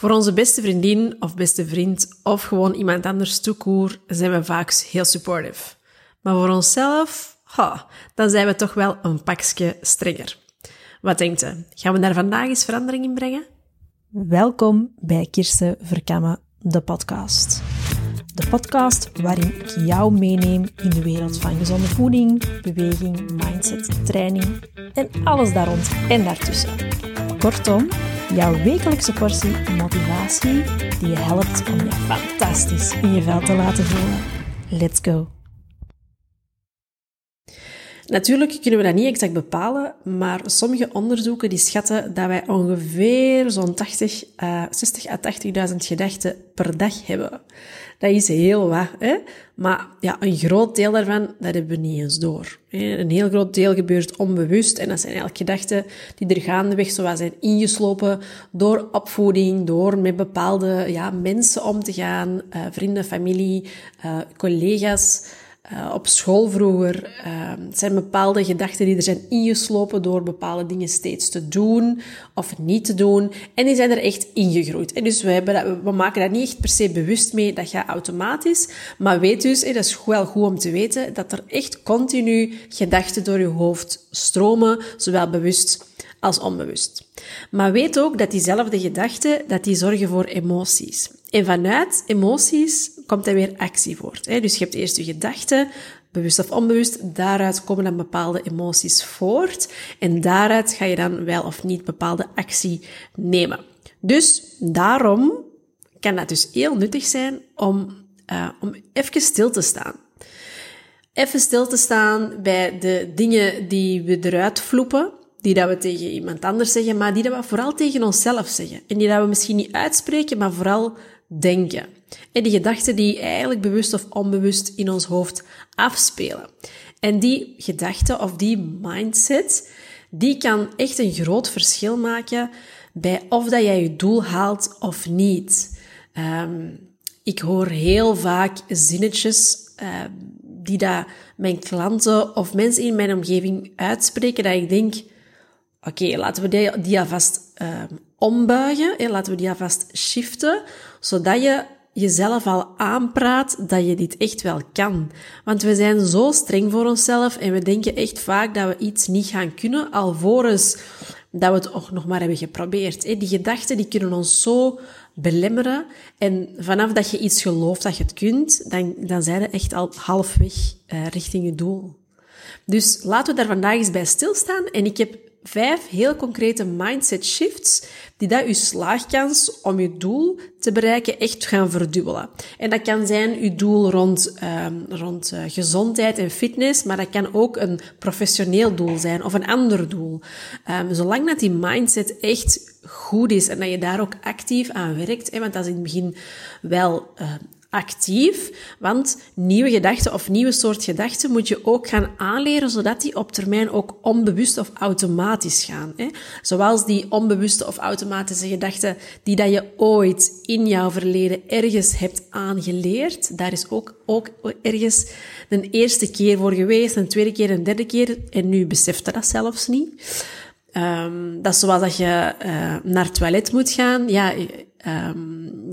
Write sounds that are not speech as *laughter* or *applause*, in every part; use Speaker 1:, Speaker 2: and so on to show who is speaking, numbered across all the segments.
Speaker 1: Voor onze beste vriendin of beste vriend of gewoon iemand anders toekoer zijn we vaak heel supportive. Maar voor onszelf, ha, dan zijn we toch wel een pakje strenger. Wat denkt u? Gaan we daar vandaag eens verandering in brengen?
Speaker 2: Welkom bij Kirsten Verkammen, de podcast. De podcast waarin ik jou meeneem in de wereld van gezonde voeding, beweging, mindset, training en alles daar rond en daartussen. Kortom, jouw wekelijkse portie motivatie die je helpt om je fantastisch in je vel te laten voelen. Let's go!
Speaker 1: Natuurlijk kunnen we dat niet exact bepalen, maar sommige onderzoeken die schatten dat wij ongeveer zo'n 80, uh, 60 à 80.000 gedachten per dag hebben. Dat is heel wat, hè? Maar ja, een groot deel daarvan, dat hebben we niet eens door. Een heel groot deel gebeurt onbewust en dat zijn eigenlijk gedachten die er gaandeweg zo zijn ingeslopen door opvoeding, door met bepaalde ja, mensen om te gaan, uh, vrienden, familie, uh, collega's. Uh, op school vroeger uh, zijn bepaalde gedachten die er zijn ingeslopen door bepaalde dingen steeds te doen of niet te doen. En die zijn er echt ingegroeid. En dus we, hebben dat, we maken daar niet echt per se bewust mee, dat gaat automatisch. Maar weet dus, dat is wel goed om te weten, dat er echt continu gedachten door je hoofd stromen, zowel bewust als onbewust. Maar weet ook dat diezelfde gedachten, dat die zorgen voor emoties. En vanuit emoties komt er weer actie voort. Dus je hebt eerst je gedachten, bewust of onbewust, daaruit komen dan bepaalde emoties voort. En daaruit ga je dan wel of niet bepaalde actie nemen. Dus daarom kan dat dus heel nuttig zijn om, uh, om even stil te staan. Even stil te staan bij de dingen die we eruit vloepen die dat we tegen iemand anders zeggen, maar die dat we vooral tegen onszelf zeggen. En die dat we misschien niet uitspreken, maar vooral denken. En die gedachten die eigenlijk bewust of onbewust in ons hoofd afspelen. En die gedachte of die mindset, die kan echt een groot verschil maken bij of dat jij je doel haalt of niet. Um, ik hoor heel vaak zinnetjes uh, die dat mijn klanten of mensen in mijn omgeving uitspreken, dat ik denk, oké, laten we die, die alvast uh, ombuigen, hè, laten we die alvast shiften, zodat je jezelf al aanpraat dat je dit echt wel kan. Want we zijn zo streng voor onszelf en we denken echt vaak dat we iets niet gaan kunnen, alvorens dat we het ook nog maar hebben geprobeerd. Die gedachten die kunnen ons zo belemmeren. En vanaf dat je iets gelooft dat je het kunt, dan, dan zijn we echt al halfweg uh, richting je doel. Dus laten we daar vandaag eens bij stilstaan. En ik heb vijf heel concrete mindset shifts die dat uw slaagkans om je doel te bereiken echt gaan verdubbelen. En dat kan zijn uw doel rond, um, rond uh, gezondheid en fitness, maar dat kan ook een professioneel doel zijn of een ander doel. Um, zolang dat die mindset echt goed is en dat je daar ook actief aan werkt, hè, want dat is in het begin wel uh, actief, want nieuwe gedachten of nieuwe soort gedachten moet je ook gaan aanleren, zodat die op termijn ook onbewust of automatisch gaan. Hè? Zoals die onbewuste of automatische gedachten die dat je ooit in jouw verleden ergens hebt aangeleerd, daar is ook, ook ergens een eerste keer voor geweest, een tweede keer, een derde keer, en nu beseft je dat zelfs niet. Um, dat is zoals dat je uh, naar het toilet moet gaan. Ja,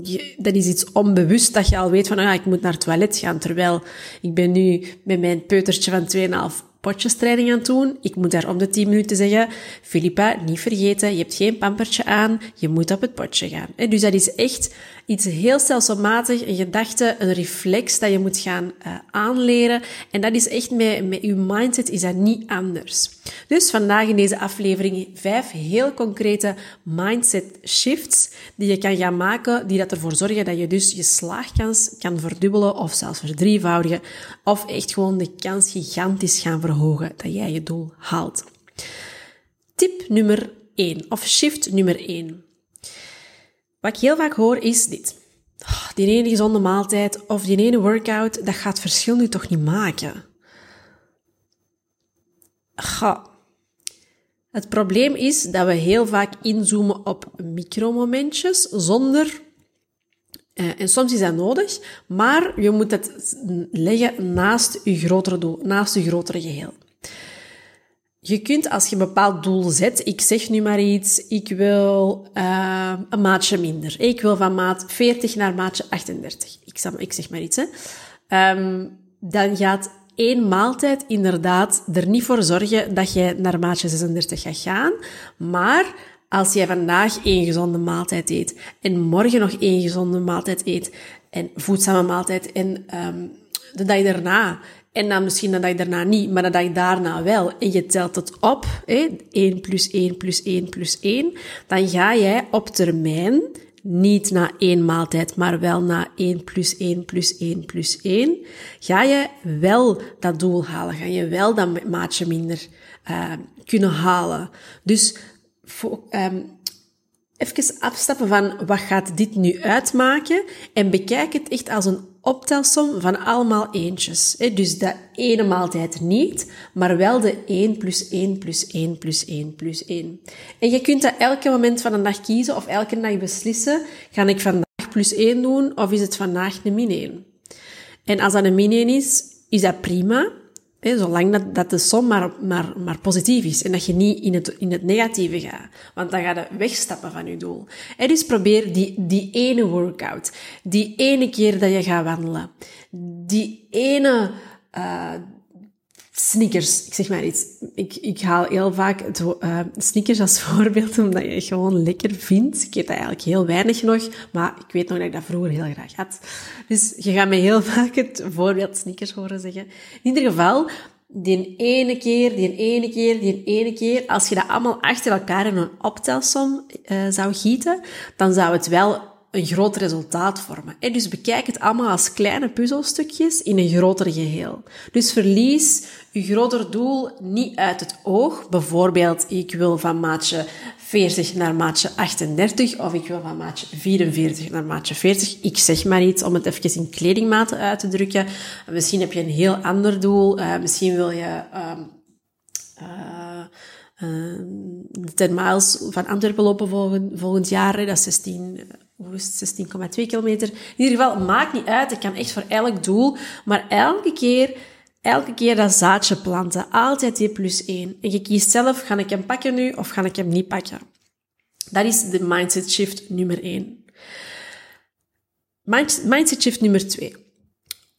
Speaker 1: Je, dat is iets onbewust dat je al weet van, ah, ik moet naar het toilet gaan. Terwijl ik ben nu met mijn peutertje van 2,5 potjestraining aan het doen. Ik moet daar om de 10 minuten zeggen, Filippa, niet vergeten, je hebt geen pampertje aan, je moet op het potje gaan. En dus dat is echt iets heel stelselmatig, een gedachte, een reflex dat je moet gaan uh, aanleren. En dat is echt met, met je mindset is dat niet anders. Dus vandaag in deze aflevering vijf heel concrete mindset shifts die je kan gaan maken, die dat ervoor zorgen dat je dus je slaagkans kan verdubbelen of zelfs verdrievoudigen, of echt gewoon de kans gigantisch gaan verhogen dat jij je doel haalt. Tip nummer 1, of shift nummer 1. Wat ik heel vaak hoor is dit. Oh, die ene gezonde maaltijd of die ene workout, dat gaat verschil nu toch niet maken. Het probleem is dat we heel vaak inzoomen op micromomentjes zonder uh, en soms is dat nodig, maar je moet het leggen naast je grotere doel, naast je grotere geheel. Je kunt als je een bepaald doel zet, ik zeg nu maar iets, ik wil uh, een maatje minder. Ik wil van maat 40 naar maatje 38. Ik, zeg maar iets, hè. Um, dan gaat één maaltijd inderdaad er niet voor zorgen dat jij naar maatje 36 gaat gaan. Maar als jij vandaag één gezonde maaltijd eet en morgen nog één gezonde maaltijd eet en voedzame maaltijd en um, de dag daarna en dan misschien de dag daarna niet, maar de dag daarna wel. En je telt het op, hè, 1 plus 1 plus 1 plus 1. Dan ga jij op termijn niet na één maaltijd, maar wel na 1 plus 1 plus 1 plus 1, ga je wel dat doel halen. Ga je wel dat maatje minder uh, kunnen halen. Dus um, even afstappen van wat gaat dit nu uitmaken en bekijk het echt als een optelsom van allemaal eentjes. Dus de ene maaltijd niet, maar wel de 1 plus 1 plus 1 plus 1 plus 1. En je kunt dat elke moment van de dag kiezen of elke dag beslissen, ga ik vandaag plus 1 doen of is het vandaag een min 1? En als dat een min 1 is, is dat prima. Zolang dat, dat de som maar, maar, maar positief is en dat je niet in het, in het negatieve gaat. Want dan ga je wegstappen van je doel. En dus probeer die, die ene workout, die ene keer dat je gaat wandelen, die ene uh, sneakers, ik zeg maar iets. Ik, ik haal heel vaak het, uh, sneakers als *laughs* voorbeeld, omdat je het gewoon lekker vindt. Ik eet dat eigenlijk heel weinig nog, maar ik weet nog dat ik dat vroeger heel graag had. Dus je gaat mij heel *laughs* vaak het voorbeeld sneakers horen zeggen. In ieder geval, die ene keer, die ene keer, die ene keer, als je dat allemaal achter elkaar in een optelsom uh, zou gieten, dan zou het wel een groot resultaat vormen. En dus bekijk het allemaal als kleine puzzelstukjes in een groter geheel. Dus verlies je groter doel niet uit het oog. Bijvoorbeeld, ik wil van maatje 40 naar maatje 38 of ik wil van maatje 44 naar maatje 40. Ik zeg maar iets om het even in kledingmaten uit te drukken. Misschien heb je een heel ander doel. Uh, misschien wil je... Uh, uh, de 10 miles van Antwerpen lopen volgend jaar. Dat is 16 16,2 kilometer. In ieder geval, maakt niet uit. Ik kan echt voor elk doel. Maar elke keer, elke keer dat zaadje planten. Altijd die plus 1. En je kiest zelf, ga ik hem pakken nu of ga ik hem niet pakken? Dat is de mindset shift nummer 1. Mindset shift nummer 2.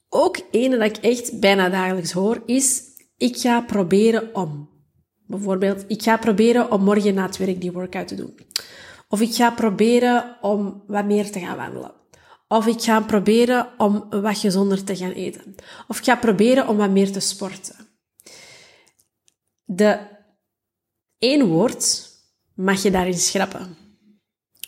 Speaker 1: Ook ene dat ik echt bijna dagelijks hoor, is ik ga proberen om. Bijvoorbeeld, ik ga proberen om morgen na het werk die workout te doen. Of ik ga proberen om wat meer te gaan wandelen. Of ik ga proberen om wat gezonder te gaan eten. Of ik ga proberen om wat meer te sporten. De één woord mag je daarin schrappen.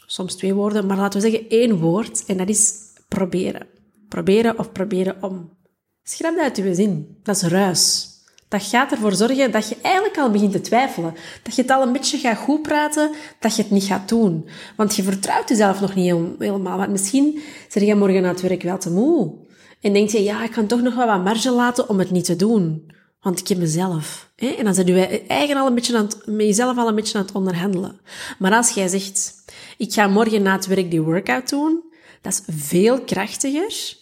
Speaker 1: Soms twee woorden, maar laten we zeggen één woord en dat is proberen. Proberen of proberen om. Schrap dat uit je zin. Dat is ruis. Dat gaat ervoor zorgen dat je eigenlijk al begint te twijfelen. Dat je het al een beetje gaat goed praten, dat je het niet gaat doen. Want je vertrouwt jezelf nog niet helemaal. Want misschien zeg je morgen na het werk wel te moe. En denk je, ja, ik kan toch nog wel wat marge laten om het niet te doen. Want ik heb mezelf. Hè? En dan zit je eigen al een beetje aan met jezelf al een beetje aan het onderhandelen. Maar als jij zegt, ik ga morgen na het werk die workout doen, dat is veel krachtiger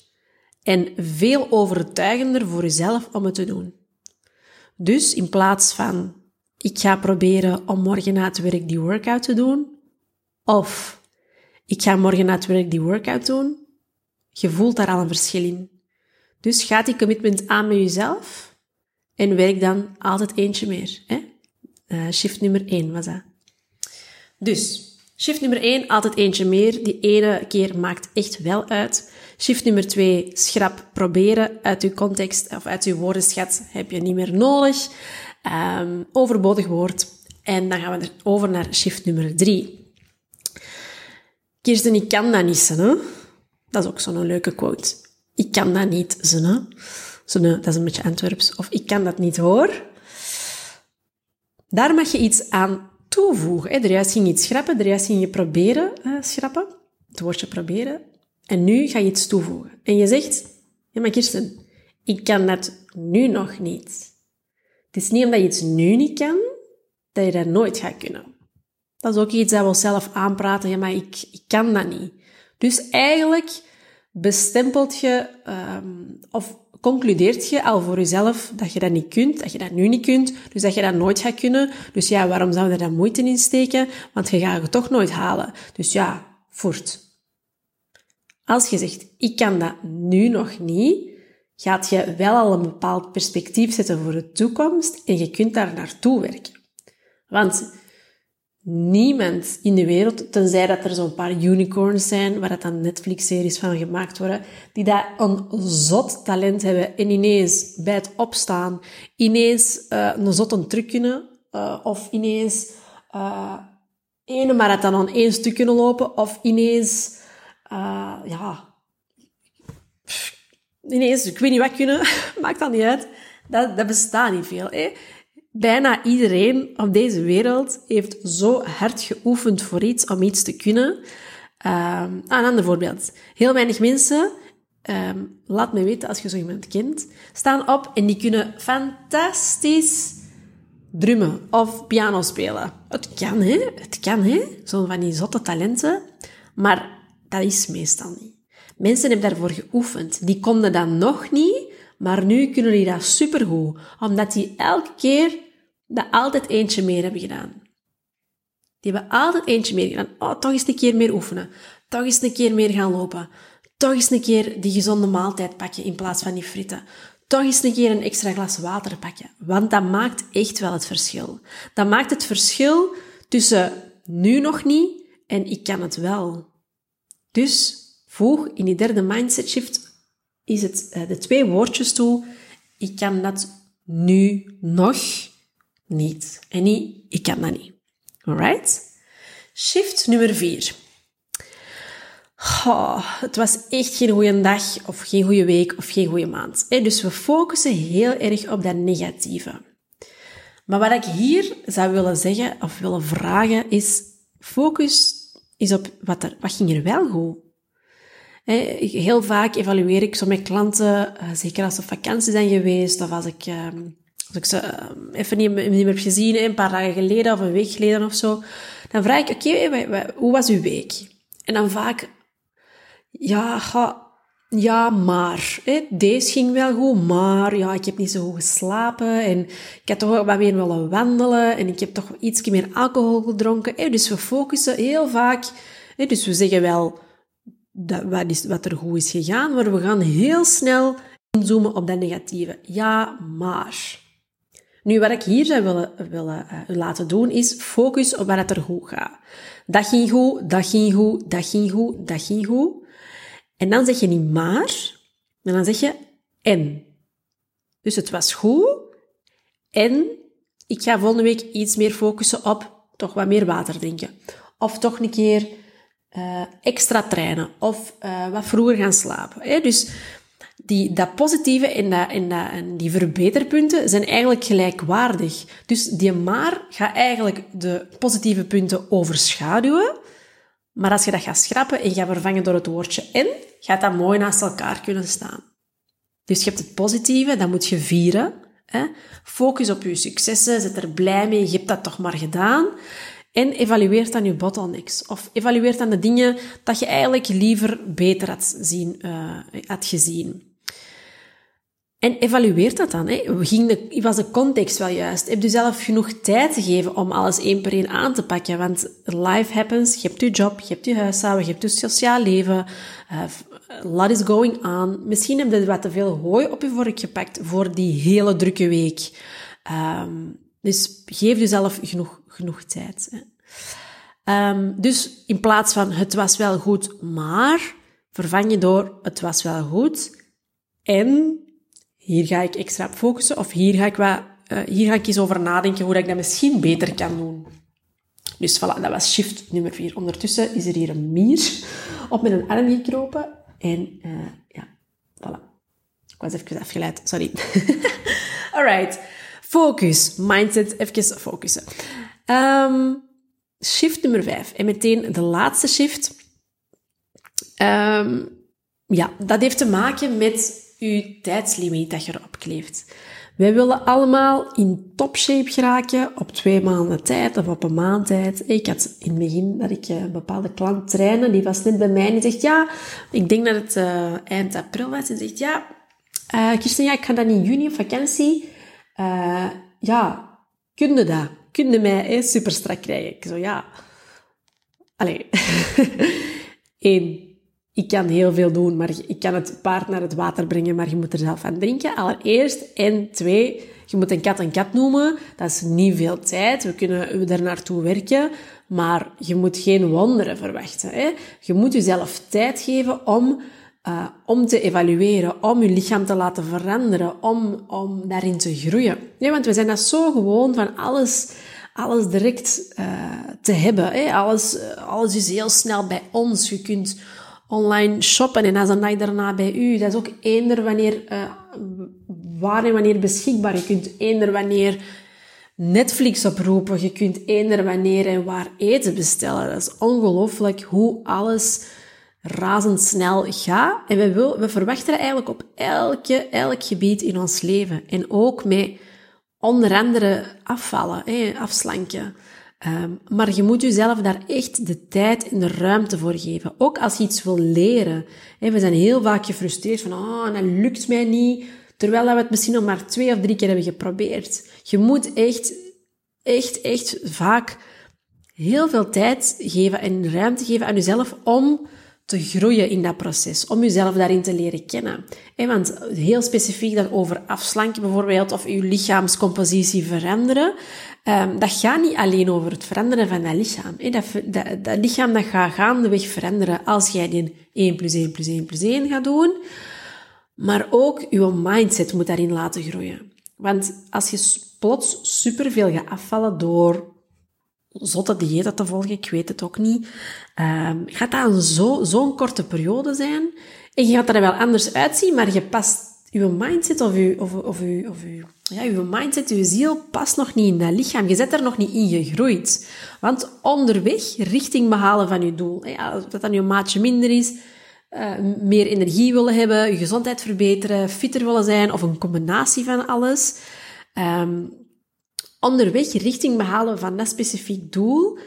Speaker 1: en veel overtuigender voor jezelf om het te doen. Dus in plaats van ik ga proberen om morgen na het werk die workout te doen, of ik ga morgen na het werk die workout doen, je voelt daar al een verschil in. Dus ga die commitment aan met jezelf en werk dan altijd eentje meer. Hè? Uh, shift nummer 1 was dat. Dus, shift nummer 1, altijd eentje meer. Die ene keer maakt echt wel uit. Shift nummer 2, schrap proberen uit uw context of uit uw woordenschat heb je niet meer nodig. Um, overbodig woord. En dan gaan we er over naar shift nummer 3. Kirsten, ik kan dat niet, ze, Dat is ook zo'n leuke quote. Ik kan dat niet, ze, zo dat is een beetje Antwerps. Of ik kan dat niet, hoor. Daar mag je iets aan toevoegen. De juist ging je iets schrappen, de juist ging je proberen uh, schrappen. Het woordje proberen. En nu ga je iets toevoegen. En je zegt, ja maar Kirsten, ik kan dat nu nog niet. Het is niet omdat je iets nu niet kan, dat je dat nooit gaat kunnen. Dat is ook iets dat we zelf aanpraten, ja maar ik, ik kan dat niet. Dus eigenlijk bestempelt je, um, of concludeert je al voor jezelf dat je dat niet kunt, dat je dat nu niet kunt, dus dat je dat nooit gaat kunnen. Dus ja, waarom zou je daar moeite in steken? Want je gaat het toch nooit halen. Dus ja, voort. Als je zegt, ik kan dat nu nog niet, gaat je wel al een bepaald perspectief zetten voor de toekomst en je kunt daar naartoe werken. Want niemand in de wereld, tenzij dat er zo'n paar unicorns zijn, waar dat dan Netflix-series van gemaakt worden, die dat een zot talent hebben en ineens bij het opstaan, ineens uh, een zotte truc kunnen, uh, of ineens uh, ene marathon aan één stuk kunnen lopen, of ineens, ja, ineens, ik weet niet wat kunnen, *laughs* maakt dat niet uit. Dat, dat bestaat niet veel. Hè? Bijna iedereen op deze wereld heeft zo hard geoefend voor iets om iets te kunnen. Um, een ander voorbeeld. Heel weinig mensen, um, laat me weten als je zo iemand kent, staan op en die kunnen fantastisch drummen of piano spelen. Het kan, hè? Het kan, hè? Zo'n van die zotte talenten. Maar dat is meestal niet. Mensen hebben daarvoor geoefend. Die konden dat nog niet, maar nu kunnen die dat supergoed. Omdat die elke keer dat altijd eentje meer hebben gedaan. Die hebben altijd eentje meer gedaan. Oh, toch eens een keer meer oefenen. Toch eens een keer meer gaan lopen. Toch eens een keer die gezonde maaltijd pakken in plaats van die fritten. Toch eens een keer een extra glas water pakken. Want dat maakt echt wel het verschil. Dat maakt het verschil tussen nu nog niet en ik kan het wel. Dus voeg in die derde mindset shift is het eh, de twee woordjes toe. Ik kan dat nu nog niet. En niet, ik kan dat niet. Alright? Shift nummer vier. Oh, het was echt geen goede dag, of geen goede week, of geen goede maand. Dus we focussen heel erg op dat negatieve. Maar wat ik hier zou willen zeggen, of willen vragen, is focus is op wat, er, wat ging er wel goed. Heel vaak evalueer ik zo met klanten, eh, zeker als ze op vakantie zijn geweest, of als ik, ehm, als ik ze ehm, even niet, meer heb gezien, een paar dagen geleden of een week geleden of zo, dan vraag ik, oké, hoe was uw week? En dan vaak, ja, ja, maar. Hè, deze ging wel goed, maar ja, ik heb niet zo goed geslapen en ik had toch wat meer willen wandelen en ik heb toch iets meer alcohol gedronken. Dus we focussen heel vaak, hè, dus we zeggen wel dat, wat, is, wat er goed is gegaan, maar we gaan heel snel inzoomen op dat negatieve. Ja, maar. Nu, wat ik hier zou willen, willen uh, laten doen, is focus op wat er goed gaat. Dat ging goed, dat ging goed, dat ging goed, dat ging goed. En dan zeg je niet maar, maar dan zeg je en. Dus het was goed en ik ga volgende week iets meer focussen op toch wat meer water drinken. Of toch een keer uh, extra trainen of uh, wat vroeger gaan slapen. Hè? Dus die, dat positieve en, dat, en, dat, die verbeterpunten zijn eigenlijk gelijkwaardig. Dus die maar gaat eigenlijk de positieve punten overschaduwen. Maar als je dat gaat schrappen en gaat vervangen door het woordje en, gaat dat mooi naast elkaar kunnen staan. Dus je hebt het positieve, dat moet je vieren. Hè? Focus op je successen, zet er blij mee, je hebt dat toch maar gedaan. En evalueer dan je bottlenecks. Of evalueer dan de dingen dat je eigenlijk liever beter had, uh, had gezien. En evalueer dat dan. Hè. Ging de, was de context wel juist? Heb je zelf genoeg tijd gegeven om alles één per één aan te pakken? Want life happens. Je hebt je job, je hebt je huishouden, je hebt je sociaal leven. Uh, lot is going on. Misschien heb je wat te veel hooi op je vork gepakt voor die hele drukke week. Um, dus geef jezelf genoeg, genoeg tijd. Hè. Um, dus in plaats van het was wel goed, maar vervang je door het was wel goed en hier ga ik extra op focussen of hier ga ik, wat, uh, hier ga ik eens over nadenken hoe ik dat misschien beter kan doen. Dus voilà, dat was shift nummer 4. Ondertussen is er hier een mier op met een arm gekropen en uh, ja, voilà. Ik was even afgeleid, sorry. *laughs* Alright. Focus, mindset, even focussen. Um, shift nummer 5. En meteen de laatste shift. Um, ja, dat heeft te maken met uw tijdslimiet dat je erop kleeft. Wij willen allemaal in topshape geraken op twee maanden tijd of op een maand tijd. Ik had in het begin dat ik een bepaalde klant trainen, die was net bij mij en die zegt, ja, ik denk dat het uh, eind april was. En zegt, ja, Uh, ja, ik ga dan in juni op vakantie. Ja, kun je dat? Kun je mij super strak krijgen? Ik zo, ja. Allee. *laughs* Eén, ik kan heel veel doen, maar ik kan het paard naar het water brengen, maar je moet er zelf aan drinken, allereerst. En twee, je moet een kat een kat noemen. Dat is niet veel tijd. We kunnen er naartoe werken. Maar je moet geen wonderen verwachten. Hè? Je moet jezelf tijd geven om, uh, om te evalueren, om je lichaam te laten veranderen, om, om daarin te groeien. Want we zijn dat zo gewoon van alles, alles direct uh, te hebben. Hè? Alles, alles is heel snel bij ons. Je kunt online shoppen en dan is een dag daarna bij u. Dat is ook eender wanneer, uh, waar en wanneer beschikbaar. Je kunt eender wanneer Netflix oproepen. Je kunt eender wanneer en waar eten bestellen. Dat is ongelooflijk hoe alles razendsnel gaat. En we, wil, we verwachten eigenlijk op elke, elk gebied in ons leven. En ook met onder andere afvallen, afslanken. Um, maar je moet jezelf daar echt de tijd en de ruimte voor geven. Ook als je iets wil leren. we zijn heel vaak gefrustreerd van, oh, dat lukt mij niet. Terwijl we het misschien nog maar twee of drie keer hebben geprobeerd. Je moet echt, echt, echt vaak heel veel tijd geven en ruimte geven aan jezelf om te groeien in dat proces, om jezelf daarin te leren kennen. want heel specifiek dan over afslanken bijvoorbeeld, of je lichaamscompositie veranderen, um, dat gaat niet alleen over het veranderen van dat lichaam. Dat, dat, dat lichaam dat gaat gaandeweg veranderen als jij die 1 plus 1 plus 1 plus 1 gaat doen, maar ook je mindset moet daarin laten groeien. Want als je plots superveel gaat afvallen door zotte diëten te volgen, ik weet het ook niet, um, gaat dat een zo, zo'n korte periode zijn. En je gaat er wel anders uitzien, maar je past je mindset of je, of, of, of je, ja, je mindset, je ziel past nog niet in dat lichaam. Je zit er nog niet in gegroeid. Want onderweg, richting behalen van je doel, ja, dat dan je maatje minder is, uh, meer energie willen hebben, je gezondheid verbeteren, fitter willen zijn, of een combinatie van alles. Um, onderweg richting behalen van dat specifiek doel,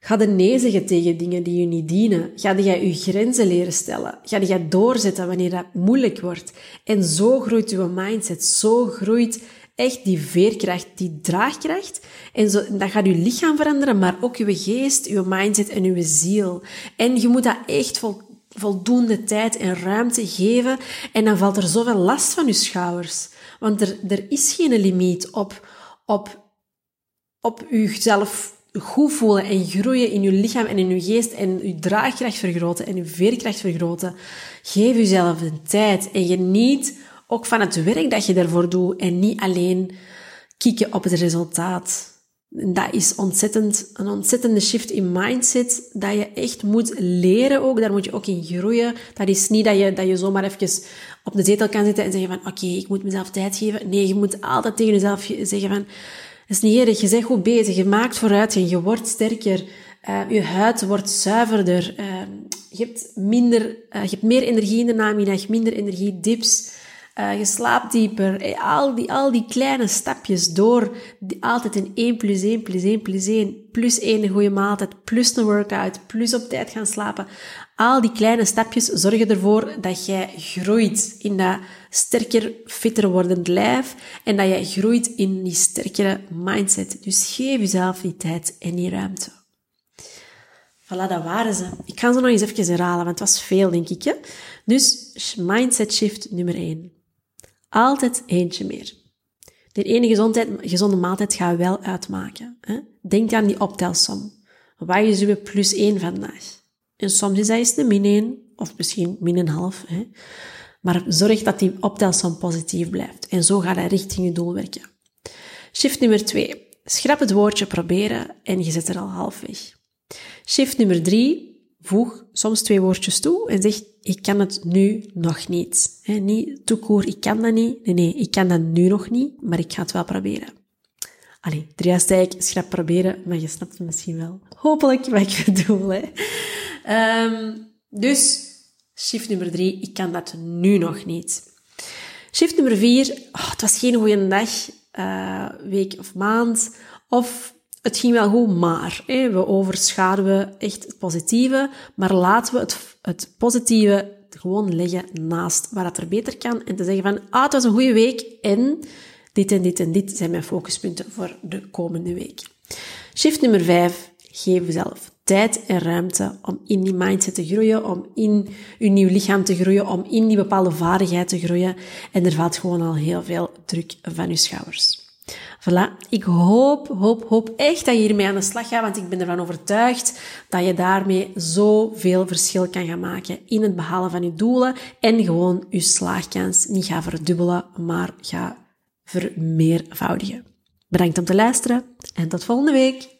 Speaker 1: ga je nee tegen dingen die je niet dienen. Ga je je grenzen leren stellen. Ga je doorzetten wanneer dat moeilijk wordt. En zo groeit je mindset. Zo groeit echt die veerkracht, die draagkracht. En zo, dat gaat je lichaam veranderen, maar ook je geest, je mindset en je ziel. En je moet dat echt vol, voldoende tijd en ruimte geven. En dan valt er zoveel last van je schouders. Want er, er is geen limiet op, op op jezelf goed voelen en groeien in je lichaam en in je geest en je draagkracht vergroten en je veerkracht vergroten. Geef jezelf de tijd en geniet ook van het werk dat je daarvoor doet en niet alleen kieken op het resultaat. Dat is ontzettend, een ontzettende shift in mindset dat je echt moet leren ook. Daar moet je ook in groeien. Dat is niet dat je, dat je zomaar even op de zetel kan zitten en zeggen van oké, ik moet mezelf tijd geven. Nee, je moet altijd tegen jezelf zeggen van is niet eerlijk. Je bent goed bezig. Je maakt vooruitgang. Je wordt sterker. Uh, je huid wordt zuiverder. Uh, je hebt minder, uh, je hebt meer energie in de namiddag, minder energie, dips. je slaapt dieper. al, die, al die kleine stapjes door altijd een 1 plus 1 plus 1 plus 1 plus 1 een goede maaltijd, plus een workout, plus op tijd gaan slapen. Al die kleine stapjes zorgen ervoor dat jij groeit in dat sterker, fitter wordend lijf en dat jij groeit in die sterkere mindset. Dus geef jezelf die tijd en die ruimte. Voilà, dat waren ze. Ik ga ze nog eens even herhalen, want het was veel, denk ik. Hè? Dus mindset shift nummer 1. Altijd eentje meer. De ene gezondheid, gezonde maaltijd gaat wel uitmaken. Hè? Denk aan die optelsom. Waar is uw plus 1 vandaag? En soms is dat eens de min 1, of misschien min een half. Hè? Maar zorg dat die optelsom positief blijft. En zo gaat hij richting je doel werken. Shift nummer 2. Schrap het woordje proberen en je zet er al half weg. Shift nummer 3. Voeg soms twee woordjes toe en zeg, ik kan het nu nog niet. He, niet toekoer, ik kan dat niet. Nee, nee, ik kan dat nu nog niet, maar ik ga het wel proberen. Allee, drie schrap proberen, maar je snapt het misschien wel. Hopelijk wat ik bedoel. Hè. Um, dus, shift nummer drie, ik kan dat nu nog niet. Shift nummer vier, oh, het was geen goede dag, uh, week of maand, of het ging wel goed, maar hè, we overschaduwen echt het positieve, maar laten we het, het positieve gewoon leggen naast waar het er beter kan. En te zeggen van, ah, het was een goede week en dit en dit en dit zijn mijn focuspunten voor de komende week. Shift nummer 5. Geef jezelf tijd en ruimte om in die mindset te groeien, om in je nieuw lichaam te groeien, om in die bepaalde vaardigheid te groeien. En er valt gewoon al heel veel druk van je schouders. Voilà, ik hoop, hoop, hoop echt dat je hiermee aan de slag gaat, want ik ben ervan overtuigd dat je daarmee zoveel verschil kan gaan maken in het behalen van je doelen en gewoon je slaagkans niet gaat verdubbelen, maar gaat vermeervoudigen. Bedankt om te luisteren en tot volgende week.